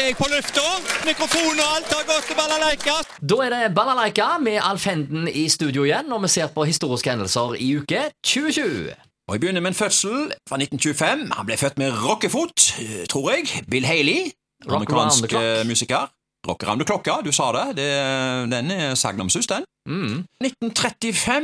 er jeg på lufta. Mikrofon og alt har gått til balalaika. Da er det Balalaika med Alf Henden i studio igjen, når vi ser på historiske hendelser i uke 2020. Og Jeg begynner med en fødsel fra 1925. Han ble født med rockefot, tror jeg. Bill Haley, Rock amerikansk eh, musiker. Rocker om du klokka, du sa det. det den er sagnomsus, den. Mm. 1935.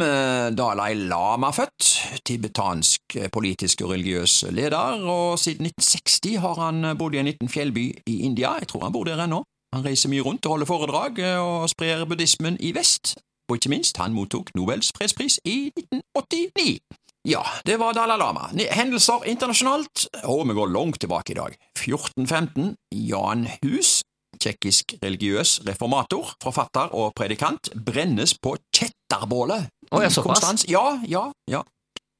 eh, Dalai Lama født. Tibetansk eh, politisk og religiøs leder. Og siden 1960 har han eh, bodd i en liten fjellby i India. Jeg tror han bor der ennå. Han reiser mye rundt og holder foredrag og sprer buddhismen i vest. Og ikke minst, han mottok Nobels fredspris i 1989. Ja, det var Dalai Lama. Hendelser internasjonalt, og vi går langt tilbake i dag. 1415. Jan Hus, tsjekkisk religiøs reformator, forfatter og predikant, brennes på kjetterbålet. Såpass? Konstans. Ja, ja, ja.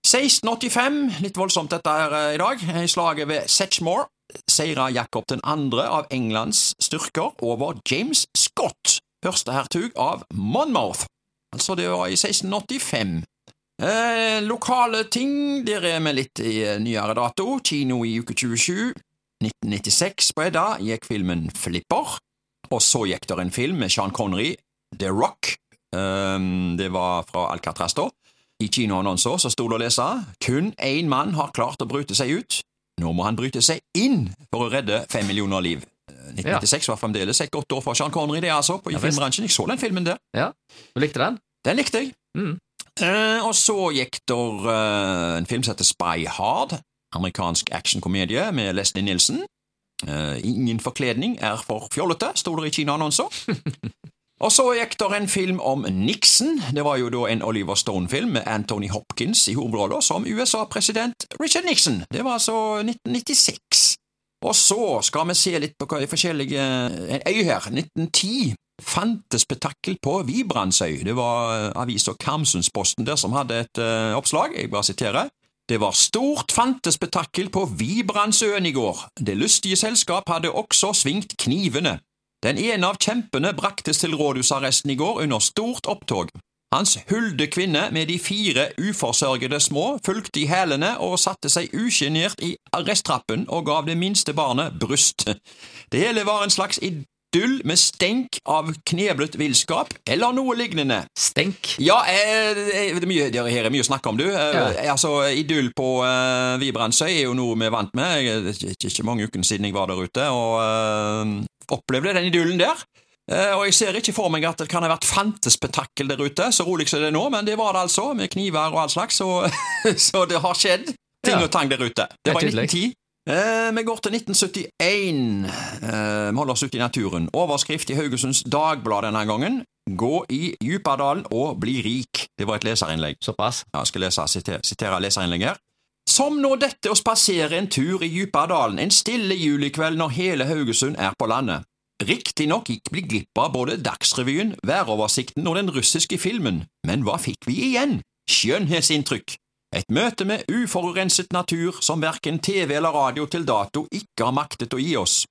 1685, litt voldsomt dette her eh, i dag, i slaget ved Setchmore seira Jakob 2. av Englands styrker over James Scott, førstehertug av Monmouth. Altså, det var i 1685. Eh, lokale ting, der er vi litt i eh, nyere dato. Kino i uke 27. 1996 på Edda gikk filmen Flipper, og så gikk der en film med Sean Connery, The Rock. Um, det var fra Alcatraz, da. I kinoannonser så sto det å lese kun én mann har klart å bryte seg ut. Nå må han bryte seg inn for å redde fem millioner liv. Eh, 1996 var fremdeles et godt år for Sean Connery, det altså, på, i Ja, filmbransjen. Jeg så den filmen der. Ja, du likte den? Den likte jeg. Mm. Uh, og så gikk der uh, en film som heter Spy Hard, amerikansk actionkomedie med Leslie Nielsen. Uh, ingen forkledning er for fjollete, sto det i kinoannonser. og så gikk der en film om Nixon. Det var jo da en Oliver Stone-film med Anthony Hopkins i hovedrolla som USA-president Richard Nixon. Det var altså 1996. Og så skal vi se litt på hva de forskjellige En øy her, 1910. Fantespetakkel på Vibrandsøy. Det var eh, avisa Karmsundsposten der som hadde et uh, oppslag. Jeg bare siterer. Det var stort fantespetakkel på Vibrandsøen i går. Det lystige selskap hadde også svingt knivene. Den ene av kjempene braktes til rådhusarresten i går under stort opptog. Hans hulde kvinne med de fire uforsørgede små fulgte i hælene og satte seg usjenert i arresttrappen og gav det minste barnet bryst. Det hele var en slags idyll med stenk av kneblet villskap, eller noe lignende. Stenk. Ja, eh, det er mye, det her er mye å snakke om, du. Eh, Ja. Altså, Idyll på eh, Vibrandsøy er jo noe vi er vant med. Det er ikke- ikke mange ukene siden jeg var der ute og eh, opplevde den idyllen der. Eh, og jeg ser ikke for meg at det kan ha vært fantespetakkel der ute, så rolig som det er nå, men det var det altså, med kniver og all slags, så, så det har skjedd ting Ja. og tang der ute. Det var i 1910. Eh, vi går til 1971. Eh, vi holder oss ute i naturen. Overskrift i Haugesunds Dagblad denne gangen. Gå i Djupadalen og bli rik. Det var et leserinnlegg. Såpass. Ja, jeg skal lese, sitere, sitere leserinnlegg her. Som nå dette å spasere en tur i Djupadalen en stille julikveld når hele Haugesund er på landet. Riktignok gikk vi glipp av både Dagsrevyen, væroversikten og den russiske filmen, men hva fikk vi igjen? Skjønnhetsinntrykk. Et møte med uforurenset natur som verken TV eller radio til dato ikke har maktet å gi oss.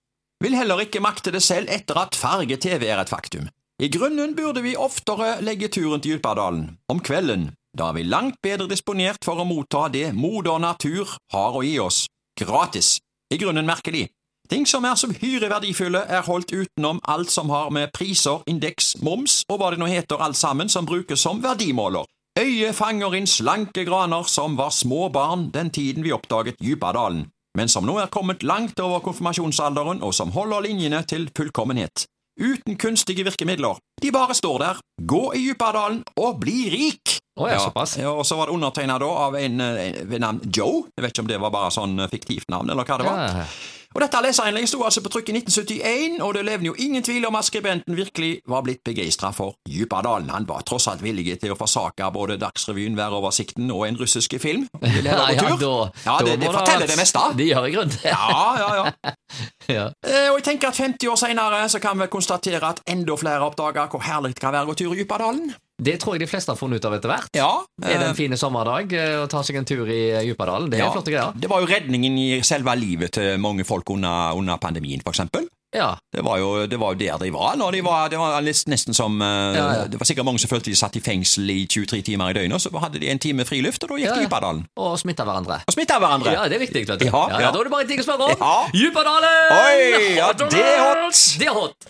Vil heller ikke makte det selv etter at farge-TV er et faktum. I grunnen burde vi oftere legge turen til Djupadalen, om kvelden. Da er vi langt bedre disponert for å motta det moder natur har å gi oss. Gratis. I grunnen merkelig. Ting som er så uhyre verdifulle, er holdt utenom alt som har med priser, indeks, moms og hva det nå heter alt sammen som brukes som verdimåler. Øyet fanger inn slanke graner som var små barn den tiden vi oppdaget Djupadalen, men som nå er kommet langt over konfirmasjonsalderen og som holder linjene til fullkommenhet. Uten kunstige virkemidler. De bare står der. Gå i Djupadalen og bli rik! Å ja, såpass. Ja, og så var det undertegna av en, eh, ved navn Joe. Jeg vet ikke om det var bare sånn eh, fiktivt navn, eller hva det var. Ja. Og Dette leserinnlegget sto altså på trykk i 1971, og det levde jo ingen tvil om at skribenten virkelig var blitt begeistra for Djupadalen. Han var tross alt villig til å forsake både Dagsrevyen, Væroversikten og en russiske film. Ville Ja, da, Ja, det, det forteller det meste. De gjør i grunnen det. Ja, ja, ja. Ja. Eh, Og jeg tenker at 50 år senere så kan vi konstatere at enda flere oppdager hvor herlig det kan være å gå tur i Djupadalen. Det tror jeg de fleste har funnet ut av etter hvert. Ja, Er det eh, en fin sommerdag eh, å ta seg en tur i eh, Djupadalen? Det er ja, flotte greier. Det var jo redningen i selve livet til mange folk under, under pandemien, for eksempel. Ja. Det var jo det var jo der de var. Når de var det var nesten som eh, Ja, ja. Det var sikkert mange som følte de satt i fengsel i 23 timer i døgnet, og så hadde de en time friluft, og da gikk Ja, de Djupadalen. Og smitta hverandre. Og smitta hverandre. Ja, det er viktig. vet du. Ja, ja. Da er det bare en ting å spørre om. Djupadalen! Oi, ja, det er hot! Det er hot!